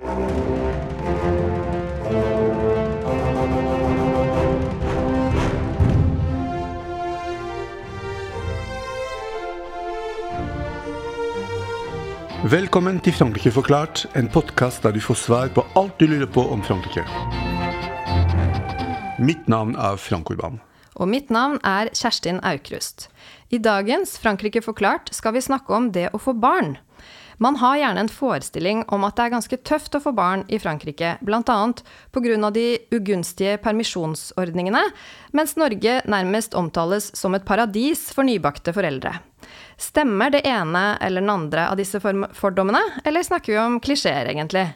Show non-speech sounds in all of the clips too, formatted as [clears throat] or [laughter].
Velkommen til Frankrike forklart, en podkast der du får svar på alt du lurer på om Frankrike. Mitt navn er Frank Urban. Og mitt navn er Kjerstin Aukrust. I dagens Frankrike forklart skal vi snakke om det å få barn. Man har gjerne en forestilling om at det er ganske tøft å få barn i Frankrike, bl.a. pga. de ugunstige permisjonsordningene, mens Norge nærmest omtales som et paradis for nybakte foreldre. Stemmer det ene eller den andre av disse fordommene, eller snakker vi om klisjeer, egentlig?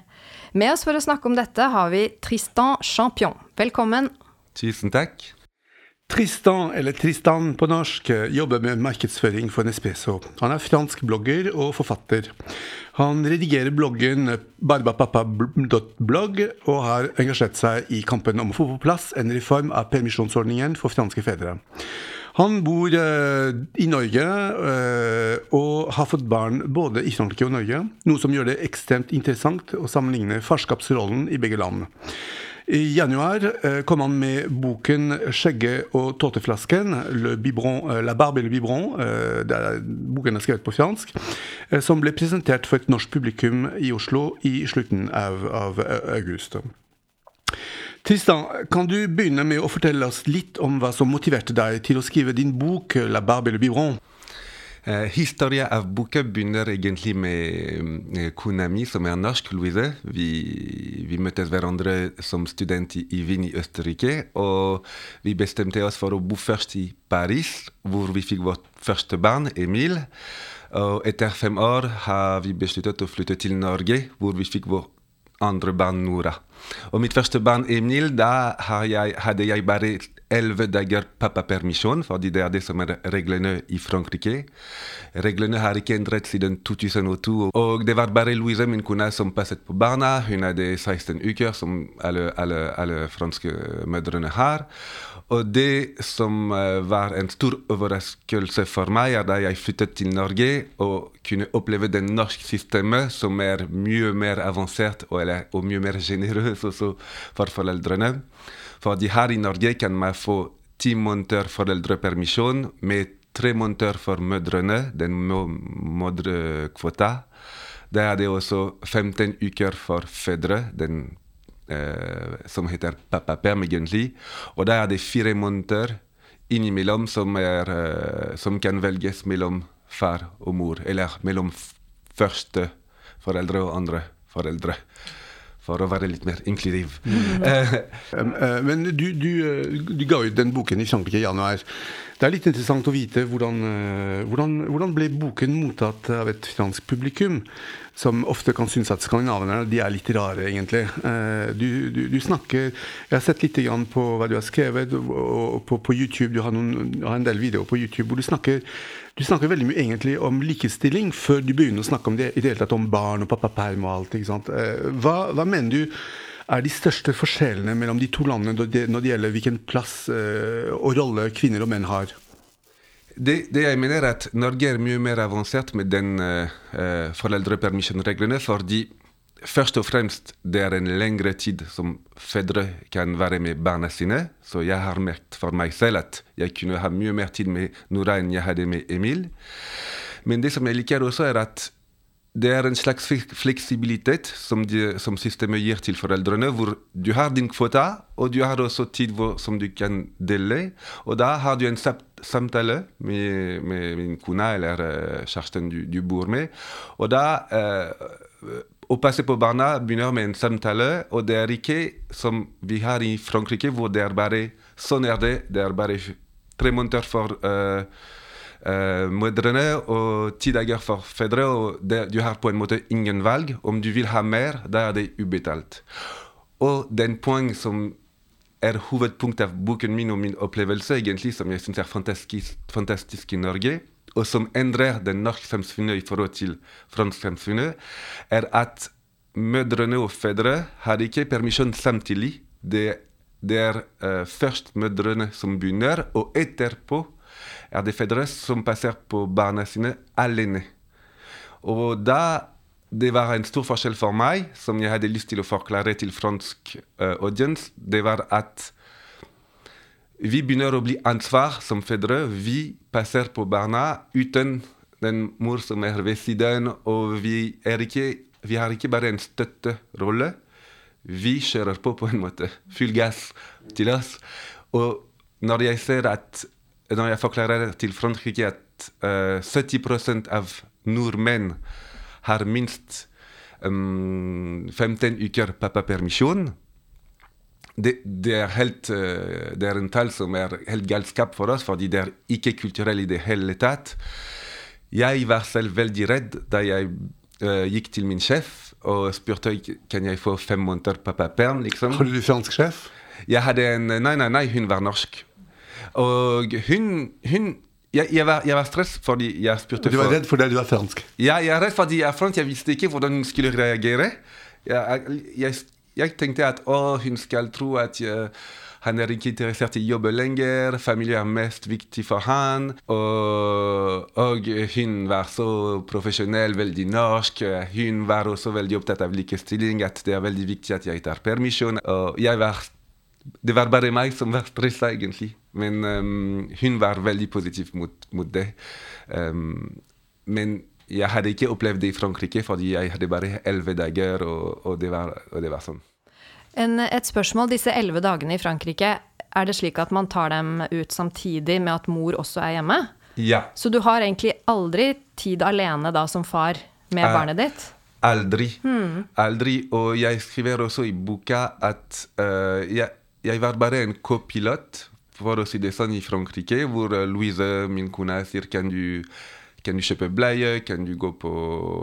Med oss for å snakke om dette har vi Tristan Champion. Velkommen. Tusen takk. Tristan, eller Tristan på norsk, jobber med markedsføring for Nespresso. Han er fransk blogger og forfatter. Han redigerer bloggen barbapappa.blogg og har engasjert seg i kampen om å få på plass en reform av permisjonsordningen for franske fedre. Han bor eh, i Norge eh, og har fått barn både i Frankrike og Norge, noe som gjør det ekstremt interessant å sammenligne farskapsrollen i begge land. I januar eh, kom han med boken 'Skjegget og tåteflasken', biberon, eh, 'La barbe et le biberon'. der det er boken er skrevet på fransk. Eh, som ble presentert for et norsk publikum i Oslo i slutten av, av august. Tristan, kan du begynne med å fortelle oss litt om hva som motiverte deg til å skrive din bok 'La barbe et le biberon'? Uh, historia av boka begynner egentlig med Kunami, kona mi, som er norsk, Louise. Vi, vi møttes hverandre som student i, i Wien i Østerrike. Og vi bestemte oss for å bo først i Paris, hvor vi fikk vårt første barn, Emil. Og etter fem år har vi besluttet å flytte til Norge, hvor vi fikk vår andre barn Nora. Og mitt første barn Emil, da jeg, hadde jeg bare elleve dager pappapermisjon, fordi det er det som er reglene i Frankrike. Reglene har ikke endret siden 2002. Og det var bare Louise, min kone, som passet på barna. Hun hadde 16 uker, som alle, alle, alle franske mødrene har. Og det som eh, var en stor overraskelse for meg, er da jeg flyttet til Norge og kunne oppleve det norske systemet, som er mye mer avansert og, eller, og mye mer sjenerøst [laughs] også for foreldrene. Fordi her i Norge kan man få ti måneder foreldrepermisjon med tre måneder for mødrene, den mødrekvota. Da er det også 15 uker for fedre, den som heter pappaperm egentlig. Og da er det fire måneder innimellom som, er, eh, som kan velges mellom far og mor, eller mellom første foreldre og andre foreldre for å være litt mer inklusiv. Mm. Uh, [laughs] men du, du, du, ga ut den boken i Frankrike i januar. Det er litt interessant å vite hvordan, hvordan, hvordan ble boken mottatt av et fransk publikum? Som ofte kan synes at skandinaverne de er litt rare, egentlig. Eh, du, du, du, snakker Jeg har sett litt på hva du har skrevet, og på, på YouTube. Du har, noen, du har, en del videoer på YouTube hvor du snakker, du snakker veldig mye egentlig om likestilling før du begynner å snakke om det i det hele tatt om barn og pappaperm og alt. ikke sant? Eh, hva, hva mener du er de største forskjellene mellom de to landene når det, når det gjelder hvilken plass eh, og rolle kvinner og menn har? Det, det, jeg mener, er at Norge er mye mer avansert med den uh, uh, foreldrepermisjonsreglene, fordi først og fremst det er en lengre tid som fedre kan være med barna sine. Så jeg har merket for meg selv at jeg kunne ha mye mer tid med Nora enn jeg hadde med Emil. Men det som jeg liker også, er at det er en slags fleksibilitet som, de, som, systemet gir til foreldrene, hvor du har din kvota, og du har også tid hvor, som du kan dele. Og da har du en samtale med, med min kone eller uh, kjæresten du, du, bor med. Og da Å passe på barna begynner med en samtale, og det er ikke som vi har i Frankrike, hvor det er bare Sånn er det. Det er bare tre måneder for uh, uh, mødrene og ti dager for fedre. og det, Du har på en måte ingen valg. Om du vil ha mer, da er det ubetalt. Og den poeng som er hovedpunktet av boken min og min opplevelse, egentlig, som jeg syns er fantastisk, fantastisk, i Norge, og som endrer det norske samfunnet i forhold til fransk samfunnet, er at mødrene og fedre har ikke permisjon samtidig. Det, det er uh, først mødrene som begynner, og etterpå er det fedre som passer på barna sine alene. Og da det var en stor forskjell for meg, som jeg hadde lyst til å forklare til fransk uh, audience. Det var at vi begynner å bli ansvar som fedre. Vi passer på barna uten den mor som er ved siden, og vi, ikke, vi har ikke bare en støtterolle. Vi kjører på på en måte. Full gass til oss. Og når jeg ser at når jeg forklarer til Frankrike at uh, 70 av nordmenn har minst um, 15 uker pappapermisjon det, det, er helt, uh, det er en tall som er helt galskap for oss, fordi det er ikke kulturelt i det hele tatt. Jeg var selv veldig redd da jeg uh, gikk til min sjef og spurte kan jeg få fem måneder pappaperm. Liksom. Hadde du fransk sjef? Jeg hadde en Nei, nei, nei, hun var norsk. Og hun, hun jeg, jeg, var, jeg var stress fordi jeg spurte Du var for, redd fordi du var fransk? Ja, jeg er redd fordi jeg er fransk. Jeg visste ikke hvordan hun skulle reagere. Jeg, jeg, tenkte at å, hun skal tro at jeg, han er ikke interessert i jobbe lenger, familie er mest viktig for han. Og, og, hun var så profesjonell, veldig norsk. Hun var også veldig opptatt av likestilling, at det er veldig viktig at jeg tar permisjon. Og jeg var det var bare meg som var stressa, egentlig. Men um, hun var veldig positiv mot, mot det. Um, men jeg hadde ikke opplevd det i Frankrike, fordi jeg hadde bare elleve dager, og, og, det var, og, det var, sånn. En, et spørsmål. Disse elleve dagene i Frankrike, er det slik at man tar dem ut samtidig med at mor også er hjemme? Ja. Så du har egentlig aldri tid alene da som far med uh, barnet ditt? Aldri. Hmm. Aldri. Og jeg skriver også i boka at uh, jeg jeg var bare en kopilot, for å si det sånn, i Frankrike, hvor Louise, min kone, sier kan du, kan du kjøpe bleie, kan du gå på,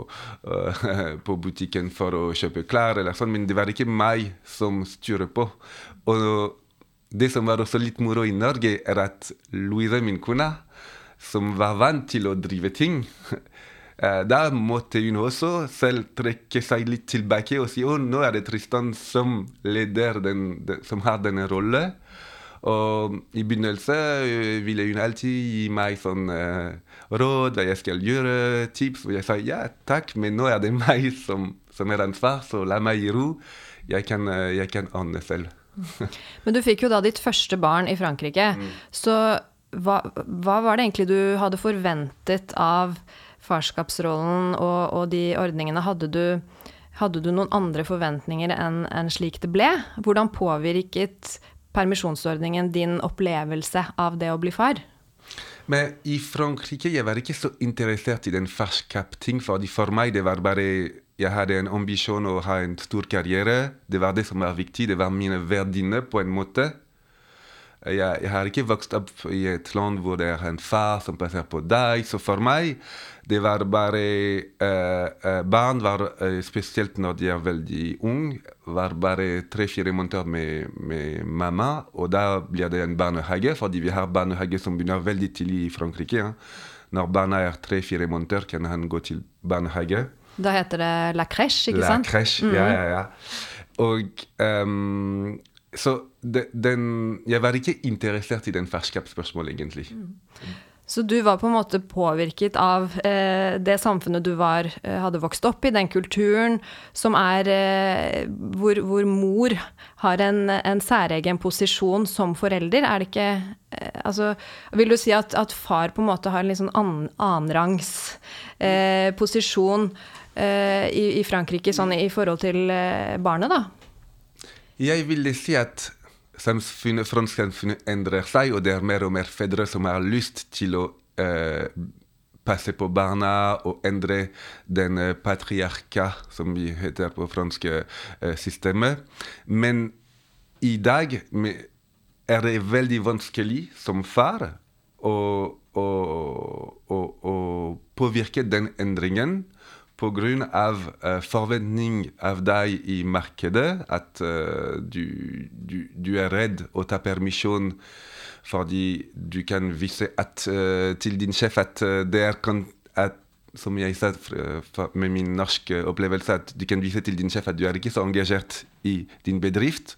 uh, på butikken for å kjøpe klær, eller sånn, men det var ikke meg som styrer på. Og det som var også litt moro i Norge, er at Louise, min kone, som var vant til å drive ting [laughs] Eh, da måtte hun også selv trekke seg litt tilbake og si at nå er det Tristan som leder den, som har denne rollen. Og i begynnelsen eh, ville hun alltid gi meg sånn uh, råd, hva jeg skal gjøre, tips. Og jeg sa ja, takk, men nå er det meg som, som er ansvar, så la meg i ro. Jeg kan, jeg kan ordne selv. [laughs] men du fikk jo da ditt første barn i Frankrike. Mm. Så hva, hva var det egentlig du hadde forventet av farskapsrollen og, og de ordningene, hadde du, hadde du, noen andre forventninger enn en slik det ble? Hvordan påvirket permisjonsordningen din opplevelse av det å bli far? Men i Frankrike jeg var ikke så interessert i den farskap-ting, fordi for meg det var bare jeg hadde en ambisjon å ha en stor karriere. Det var det som var viktig. Det var mine verdiene, på en måte. Jeg, jeg, har ikke vokst opp i et land hvor det er en far som passer på deg. Så for meg det var bare uh, Barn var uh, spesielt når de er veldig unge, var bare tre-fire måneder med, med, mamma. Og da blir det en barnehage, fordi vi har barnehage som begynner veldig tidlig i Frankrike. Ja. Når barna er tre-fire måneder, kan han gå til barnehage. Da heter det la crèche, ikke la sant? La crèche, mm. ja, ja, ja. Og um, så de, den, jeg var ikke interessert i den farskapsspørsmålet, egentlig. Mm. Så du var på en måte påvirket av eh, det samfunnet du var, eh, hadde vokst opp i, den kulturen som er eh, hvor, hvor, mor har en, en, særegen posisjon som forelder. Er det ikke eh, Altså, vil du si at, at, far på en måte har en litt sånn an, annenrangs eh, posisjon eh, i, i, Frankrike sånn i forhold til barnet, da? Jeg ville si at samfunnet, fransksamfunnet endrer seg, og det er mer og mer fedre som har lyst til å eh, passe på barna og endre den eh, patriarka, som vi heter på fransk, eh, systemet. Men i dag er det veldig vanskelig som far å, å, å, å påvirke den endringen pga. Uh, forventning av deg i markedet. At uh, du, du, du, er redd å ta permisjon fordi du kan vise at, uh, til din sjef at det er at, som jeg sa med min norske opplevelse, at du kan vise til din sjef at du er ikke så engasjert i din bedrift.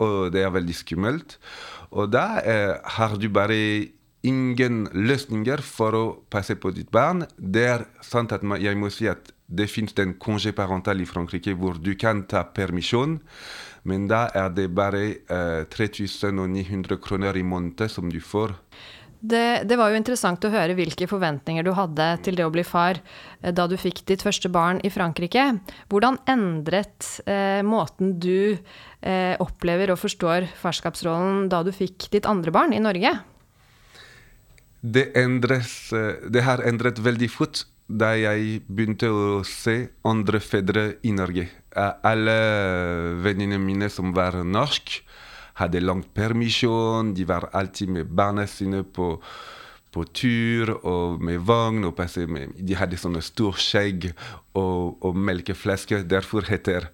Og det er veldig skummelt. Og da har du bare ingen løsninger for å passe på ditt barn. Det er sant at jeg må si at det finnes en kongé parental i Frankrike hvor du kan ta permisjon, men da er det bare uh, 3900 kroner i måneden som du får. Det, det, var jo interessant å høre hvilke forventninger du hadde til det å bli far eh, da du fikk ditt første barn i Frankrike. Hvordan endret eh, måten du eh, opplever og forstår farskapsrollen da du fikk ditt andre barn i Norge? Det, endres, eh, det har endret veldig fort da jeg begynte å se andre fedre i Norge. Alle venninnene mine som var norske, hadde lang permisjon. De var alltid med barna sine på, på tur og med vogn. og med, De hadde sånne stor skjegg og, og melkeflaske. Derfor heter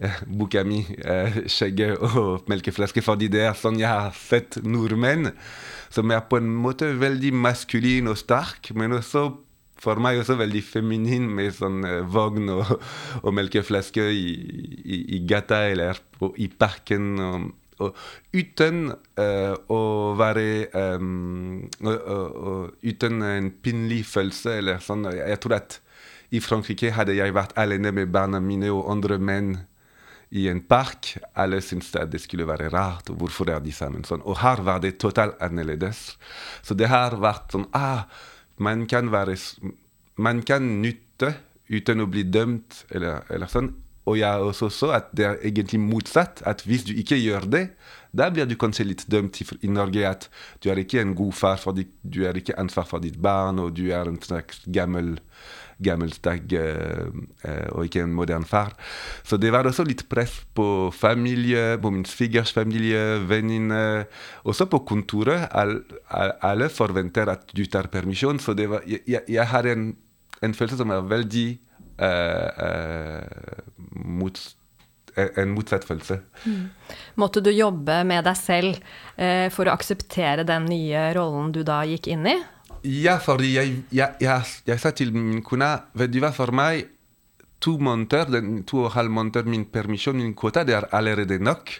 eh, boka mi eh, 'Skjegget og melkeflaske', fordi det er sånn jeg har sett nordmenn som er på en måte veldig maskuline og sterke, men også for meg også veldig feminin med sånn eh, vogn og, og melkeflaske i, i, i, gata eller i parken. Og, og uten uh, å være um, Uten en pinlig følelse eller sånn. Jeg tror at i Frankrike hadde jeg vært alene med barna mine og andre menn i en park. Alle syntes at det skulle være rart. og Hvorfor er de sammen sånn? Og her var det totalt annerledes. Så det har vært sånn ah, Man kan være Man kan nytte uten å bli dømt eller, eller sånn. Og jeg også så at det er egentlig motsatt. At hvis du ikke gjør det, da blir du kanskje litt dømt i Norge at du er ikke en god far, fordi du er ikke ansvar for ditt barn, og du er en slags gammel gammeldag uh, uh, og ikke en moderne far. Så det var også litt press på familie, på min svigers familie, venninner. Også på kontoret. All, all, alle forventer at du tar permisjon. Så var, jeg, jeg har en, en følelse som er veldig uh, mot, en motsatt følelse. Mm. Måtte du jobbe med deg selv eh, for å akseptere den nye rollen du da gikk inn i? Ja, fordi jeg, jeg, jeg, jeg sa til min kone Vet du hva, for meg to måneder, den to og en halv måneder min permisjon, min kvota, det er allerede nok.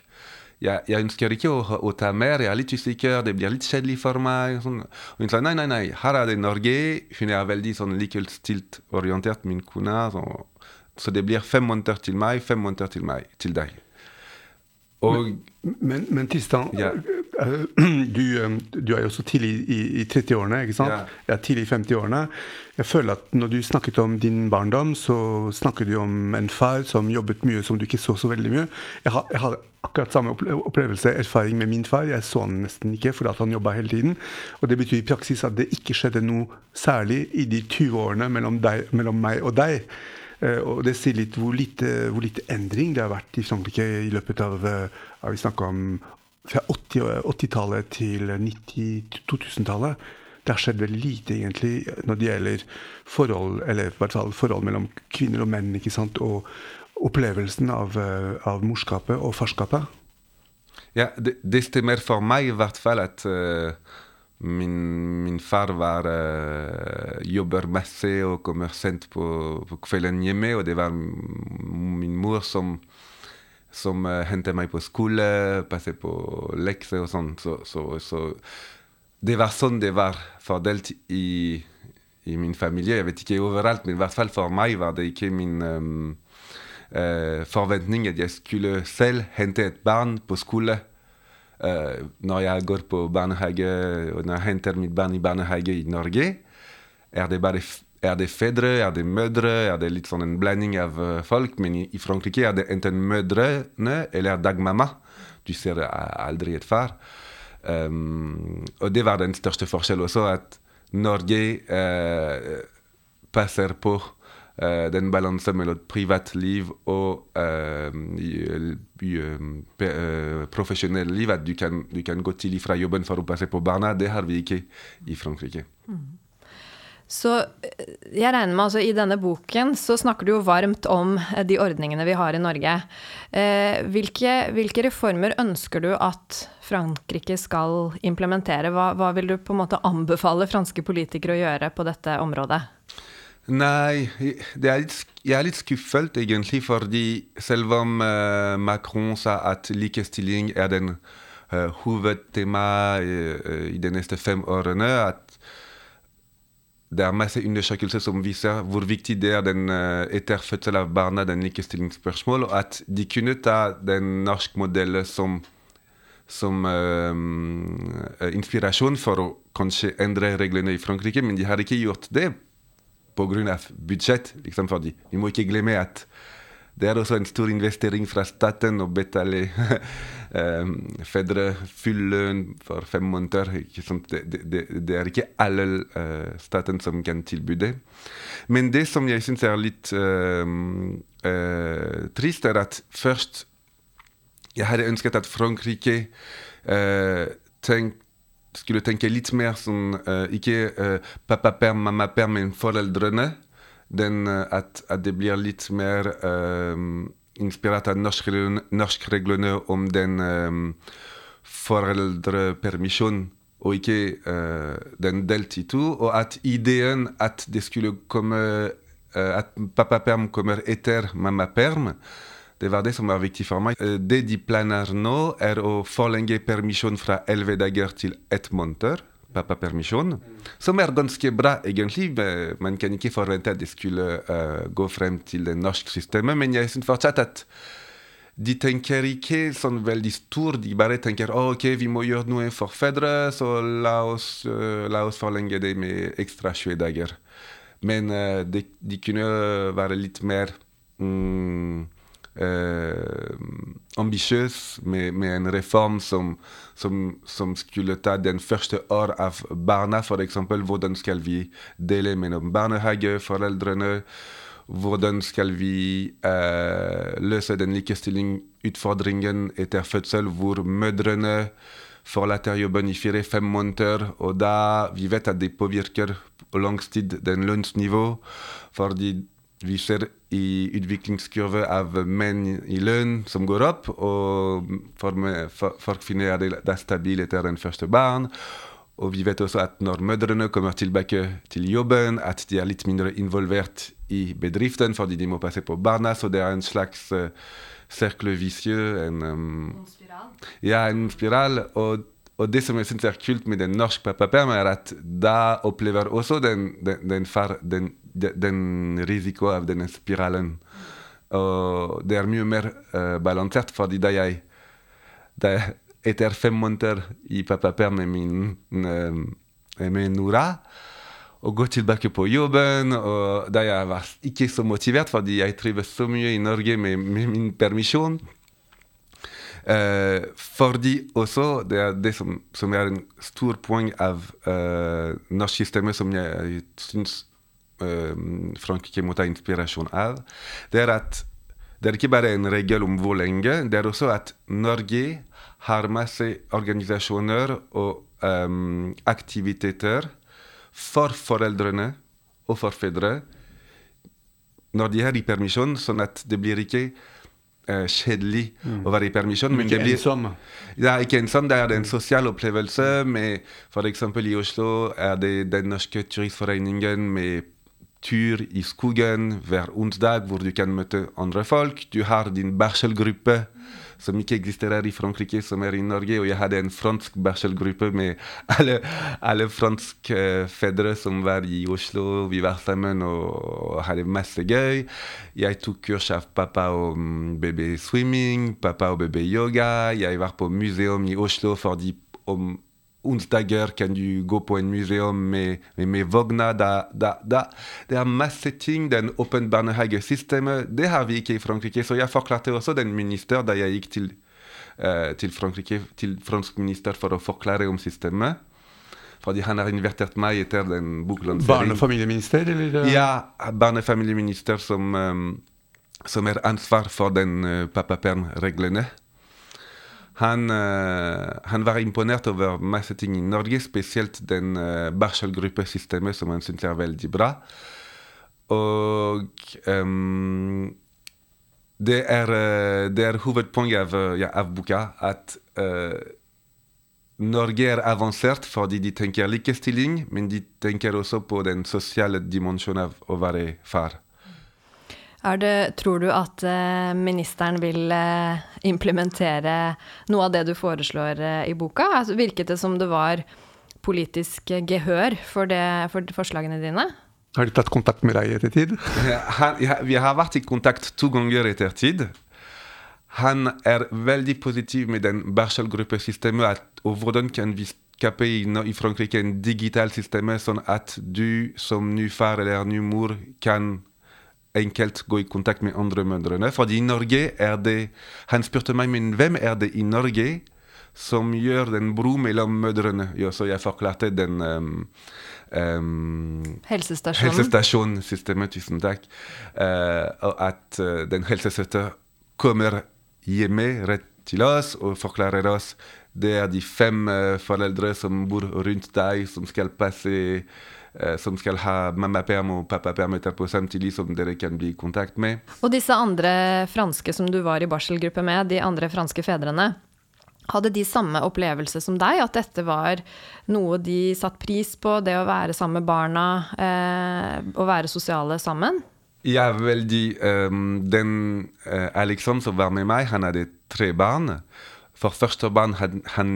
Jeg, jeg, ønsker ikke å, å, ta mer, jeg er litt usikker, det blir litt kjedelig for meg. Sånn. Og hun sa nei, nei, nei, her er det Norge. Hun er veldig sånn likestilt orientert, min kone. Så så det blir fem måneder til meg, fem måneder til meg, til deg. Og, men, men, men Tristan, ja. [clears throat] Du, du, er jo så tidlig i, i 30-årene, ikke sant? Ja. Jeg er tidlig i 50-årene. Jeg føler at når du snakket om din barndom, så snakket du om en far som jobbet mye som du ikke så så veldig mye. Jeg har, jeg har akkurat samme opplevelse, erfaring med min far. Jeg så han nesten ikke fordi han jobba hele tiden. Og det betyr i praksis at det ikke skjedde noe særlig i de 20 årene mellom, deg, mellom meg og deg. Eh, og det sier litt hvor lite, hvor lite, endring det har vært i Frankrike i løpet av eh, Vi snakka om fra 80-tallet 80 til 2000-tallet. Det har skjedd veldig lite egentlig når det gjelder forhold, eller i hvert fall forhold mellom kvinner og menn. ikke sant, Og opplevelsen av, eh, av morskapet og farskapet. Ja, det, det, stemmer for meg i hvert fall at uh, Min, min far var uh, jobber masse og kommer sent på, på, kvelden hjemme. Og det var min mor som, som uh, hentet meg på skole, passet på lekser og sånn. Så, så, så, det var sånn det var fordelt i, i, min familie. Jeg vet ikke overalt, men i hvert fall for meg var det ikke min um, uh, forventning at jeg skulle selv hente et barn på skole. Uh, når jeg går på barnehage, og når jeg henter mitt barn i barnehage i Norge, er det bare er det fedre, er det mødre, er det litt sånn en blanding av uh, folk. Men i, i, Frankrike er det enten mødrene eller dagmamma. Du ser aldri et far. Um, og det var den største forskjellen også, at Norge uh, passer på uh, den balansen mellom privatliv og uh, uh, profesjonelt liv. At du kan, du kan, gå tidlig fra jobben for å passe på barna. Det har vi ikke i Frankrike. Mm. Så jeg regner med altså I denne boken så snakker du jo varmt om de ordningene vi har i Norge. hvilke, hvilke reformer ønsker du at Frankrike skal implementere? Hva, hva, vil du på en måte anbefale franske politikere å gjøre på dette området? Nei, er litt, jeg er litt skuffet egentlig, fordi selv om uh, Macron sa at likestilling er den uh, hovedtemaet i, uh, i de neste fem årene, at det er masse undersøkelser som viser hvor viktig det er den uh, etter fødsel av barna, den likestillingsspørsmål, og at de kunne ta den norske modellen som, som inspirasjon for å kanskje endre reglene i Frankrike, men de har ikke gjort det pga. budsjett. Liksom, fordi vi må ikke glemme at det er også en stor investering fra staten å betale um, [laughs] fedre full lønn for fem måneder. Det, det, det, er ikke alle uh, staten som kan tilby det. Men det som jeg syns er litt uh, uh, trist, er at først Jeg hadde ønsket at Frankrike tenk, skulle tenke litt mer som ikke pappaperm, mammaperm, men foreldrene den, eh, at, at, det blir litt mer inspirert av norskreglene om den um, foreldrepermisjonen, og ikke uh, den delt i to. Og at ideen at det skulle komme uh, At pappaperm kommer etter mammaperm, det var det som var viktig for meg. Det de planer nå, er å forlenge permisjon fra elleve dager til ett måned pappapermisjon, som er ganske bra, egentlig. Man kan ikke forvente at det skulle uh, gå frem til det norske systemet, men jeg syns fortsatt at de tenker ikke sånn veldig stor. De bare tenker oh, ok, vi må gjøre noe for fedre, så la oss, uh, la oss forlenge det med ekstra 20 dager. Men uh, de, de, kunne være litt mer um, eh, ambisiøs med, med, en reform som, som, som, skulle ta den første år av barna, f.eks. Hvordan skal vi dele mellom barnehageforeldrene? Hvordan skal vi eh, løse den likestillingsutfordringen etter fødsel, hvor mødrene forlater jobben i fire-fem måneder, og da vi vet at det påvirker på lang tid den lønnsnivå, fordi vi ser i utviklingskurve av menn i lønn som går opp, og for, for, for kvinner er det, det stabilt etter den første barn. Og vi vet også at når mødrene kommer tilbake til jobben, at de er litt mindre involvert i bedriften fordi de må passe på barna. Så det er en slags uh, cercle vicieux. En, um, en spiral? Ja, en spiral. Og, og det som jeg syns er kult med den norske pappaperm, er at da opplever også den, den, den far den den risiko av denne spiralen. Og det er mye mer uh, balansert, fordi da jeg da etter fem måneder i pappaperm med min uh, med Nora og gå tilbake på jobben. og Da jeg var ikke så motivert, fordi jeg trives så mye i Norge med, med min permisjon. Uh, fordi også det er det som, som er en stor poeng av eh, norsk systemet som jeg syns Eh, Frankrike må ta inspirasjon av, det er at det er ikke bare en regel om hvor lenge, det er også at Norge har masse organisasjoner og um, aktiviteter for foreldrene og for fedre når de er i permisjon, sånn at det blir ikke kjedelig mm. å være i permisjon. Men, det blir ensom. Ja, ikke ensom. Det er en sosial opplevelse. med F.eks. i Oslo er det Den norske turistforeningen med tur i skogen hver onsdag hvor du kan møte andre folk. Du har din barselgruppe som ikke eksisterer i Frankrike, som er i Norge. Og jeg hadde en fransk barselgruppe med alle, alle franske uh, fedre som var i Oslo. Vi var sammen og hadde masse gøy. Jeg tok kurs av pappa og um, baby swimming, pappa og baby yoga. Jeg var på museum i Oslo fordi om onsdager kan du gå på en museum med, med, med vogner. Da, da, da. Det er masse ting. Den åpne barnehagesystemet, det har vi ikke i Frankrike. Så jeg forklarte også den minister da jeg gikk til, uh, til Frankrike, til fransk minister for å forklare om systemet. Fordi han har invitert meg etter den boklanseringen. Barnefamilieminister, eller? Ja, barnefamilieminister som, um, som er ansvar for den uh, pappapermreglene. Han, uh, han, var imponert over masse ting i Norge, spesielt den uh, barselgruppesystemet som han syntes er veldig bra. Og um, det, er, uh, det er hovedpoenget av, ja, av boka at uh, Norge er avansert fordi de tenker likestilling, men de tenker også på den sosiale dimensjonen av å være far. Det, tror du at eh, ministeren vil eh, implementere noe av det du foreslår eh, i boka? Altså, virket det som det var politisk gehør for, det, for forslagene dine? Har de tatt kontakt med deg i ettertid? Ja, vi har vært i kontakt to ganger i ettertid. Han er veldig positiv med den barselgruppesystemet og hvordan kan vi skape i, i Frankrike en digital system sånn at du som ny far eller ny mor kan enkelt gå i kontakt med andre mødrene. Fordi i Norge er det Han spurte meg men hvem er det i Norge som gjør den bro mellom mødrene. Ja, så jeg forklarte den um, um, Helsestasjonen. Helsestasjonssystemet, tusen takk. Uh, at uh, den helsesøster kommer hjemme rett til oss og forklarer oss det er de fem uh, foreldre som bor rundt deg, som skal passe som skal ha mammaperm og pappaperm etterpå samtidig som dere kan bli i kontakt med. Og disse andre franske som du var i barselgruppe med, de andre franske fedrene, hadde de samme opplevelse som deg, at dette var noe de satte pris på, det å være sammen med barna, eh, å være sosiale sammen? Ja, veldig. Um, den uh, Alexander som var med meg, han hadde tre barn. For første barn han, han,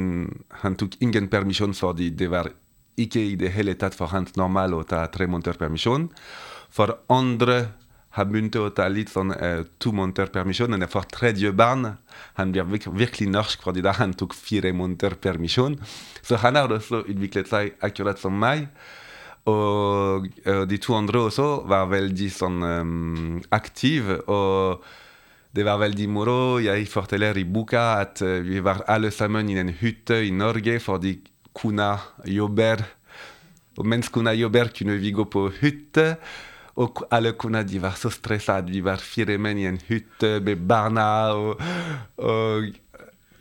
han tok ingen permisjon fordi det var ikke i det hele tatt for hans normal å ta tre måneder permisjon. For andre har begynt å ta litt sånn eh, to måneder permisjon. Men for tredje barn han blir virkelig norsk, fordi da han tok fire måneder permisjon. Så han har også utviklet seg akkurat som meg. Og uh, de to andre også var veldig sånn um, aktive. Og det var veldig moro. Jeg forteller i boka at uh, vi var alle sammen i en hytte i Norge fordi kona jobber. Og mens kona jobber, kunne vi gå på hytte. Og alle kunne de var så stressa vi var fire menn i en hytte med barna. Og, og,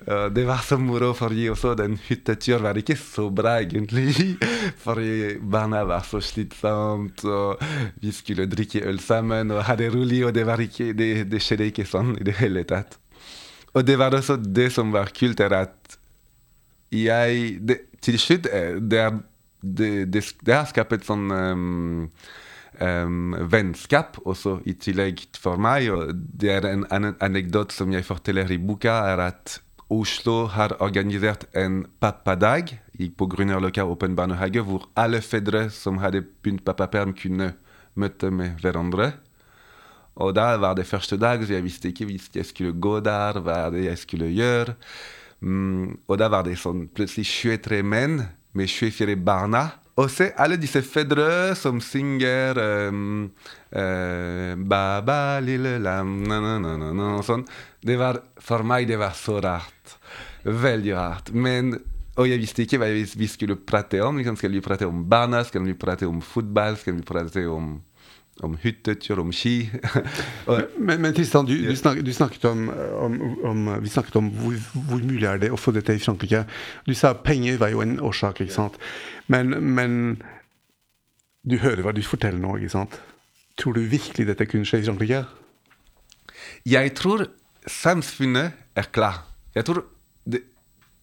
og det var så moro, fordi også den hytteturen var ikke så bra, egentlig. Fordi barna var så slitsomt, og vi skulle drikke øl sammen og ha det rolig. Og det, ikke, det, det skjedde ikke sånn i det hele tatt. Og det var også det som var kult, er at jeg det, Til slutt eh, det, det, det, det har skapt sånn um, um, vennskap også i tillegg for meg. og Det er en annen anekdote som jeg forteller i boka, er at Oslo har organisert en pappadag på Grünerløkka åpen barnehage, hvor alle fedre som hadde begynt pappaperm, kunne møte med hverandre. Og da var det første dag, så jeg visste ikke hvis jeg skulle gå der, hva jeg skulle gjøre. Mm, og da var det sånn plutselig 23 menn med 24 barna og se alle disse fedre som synger um, uh, Baba, lille lam na, na, na, na, sånn. Det var, For meg det var så rart. Veldig rart. Men, og jeg visste ikke hva vi skulle prate om. Skal vi prate om barna? Skal vi prate om fotball? Skal vi prate om om hyttetur, om ski. [laughs] men, men Tristan, du, du, snak, du snakket om, om, om, Vi snakket om hvor, hvor, mulig er det å få dette i Frankrike. Du sa penger var jo en årsak, ikke sant. Men, men du hører hva du forteller nå, ikke sant? Tror du virkelig dette kunne skje i Frankrike? Jeg tror samfunnet er klar. Jeg tror,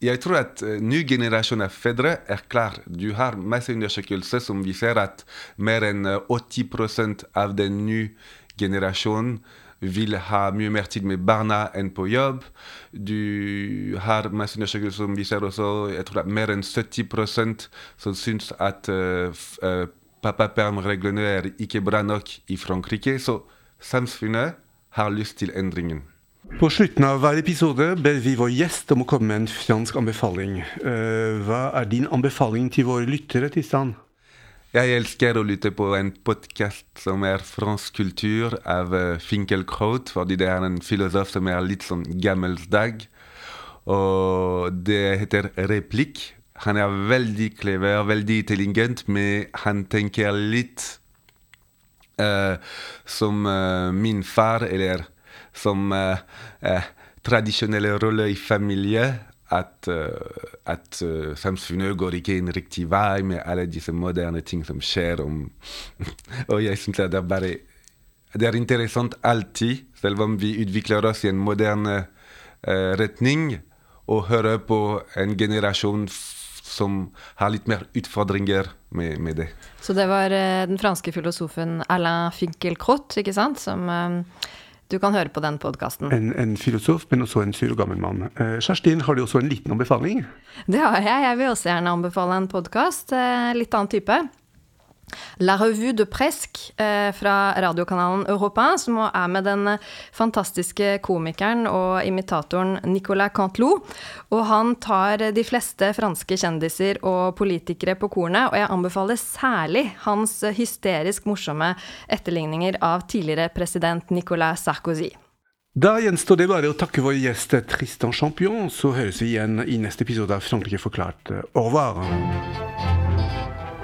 jeg tror at uh, ny generasjon av fedre er klar. Du har masse undersøkelser som viser at mer enn 80 av den nye generasjonen vil ha mye mer tid med barna enn på jobb. Du har masse undersøkelser som viser også jeg tror at mer enn 70 som syns at uh, uh, pappapermreglene er ikke bra nok i Frankrike. Så samfunnet har lyst til endringen. På slutten av hver episode ber vi vår gjest om å komme med en fransk anbefaling. Uh, hva er din anbefaling til våre lyttere, Tistan? Jeg elsker å lytte på en podkast som er fransk kultur av uh, Finkelkraut, fordi det er en filosof som er litt sånn gammelsdag. Og det heter Replikk. Han er veldig clever, veldig intelligent, men han tenker litt uh, som uh, min far, eller som tradisjonelle roller i familie at, uh, at uh, samfunnet går ikke en riktig vei med alle disse moderne ting som skjer. Om, [laughs] og jeg syns det er bare Det er interessant alltid, selv om vi utvikler oss i en moderne uh, retning, å høre på en generasjon som har litt mer utfordringer med, med det. Så det var den franske filosofen Alain Finkielkraut, ikke sant, som du kan høre på den podkasten. En, en, filosof, men også en sur gammel mann. Eh, Kjerstin, har du også en liten anbefaling? Det har jeg. Jeg vil også gjerne anbefale en podkast. Eh, litt annen type. La Revue de Presque eh, fra radiokanalen Europa, som er med den fantastiske komikeren og imitatoren Nicolas Cantelou. Og han tar de fleste franske kjendiser og politikere på kornet, og jeg anbefaler særlig hans hysterisk morsomme etterligninger av tidligere president Nicolas Sarkozy. Da gjenstår det bare å takke vår gjest Tristan Champion, så høres vi igjen i neste episode av Frankrike forklart. Au revoir!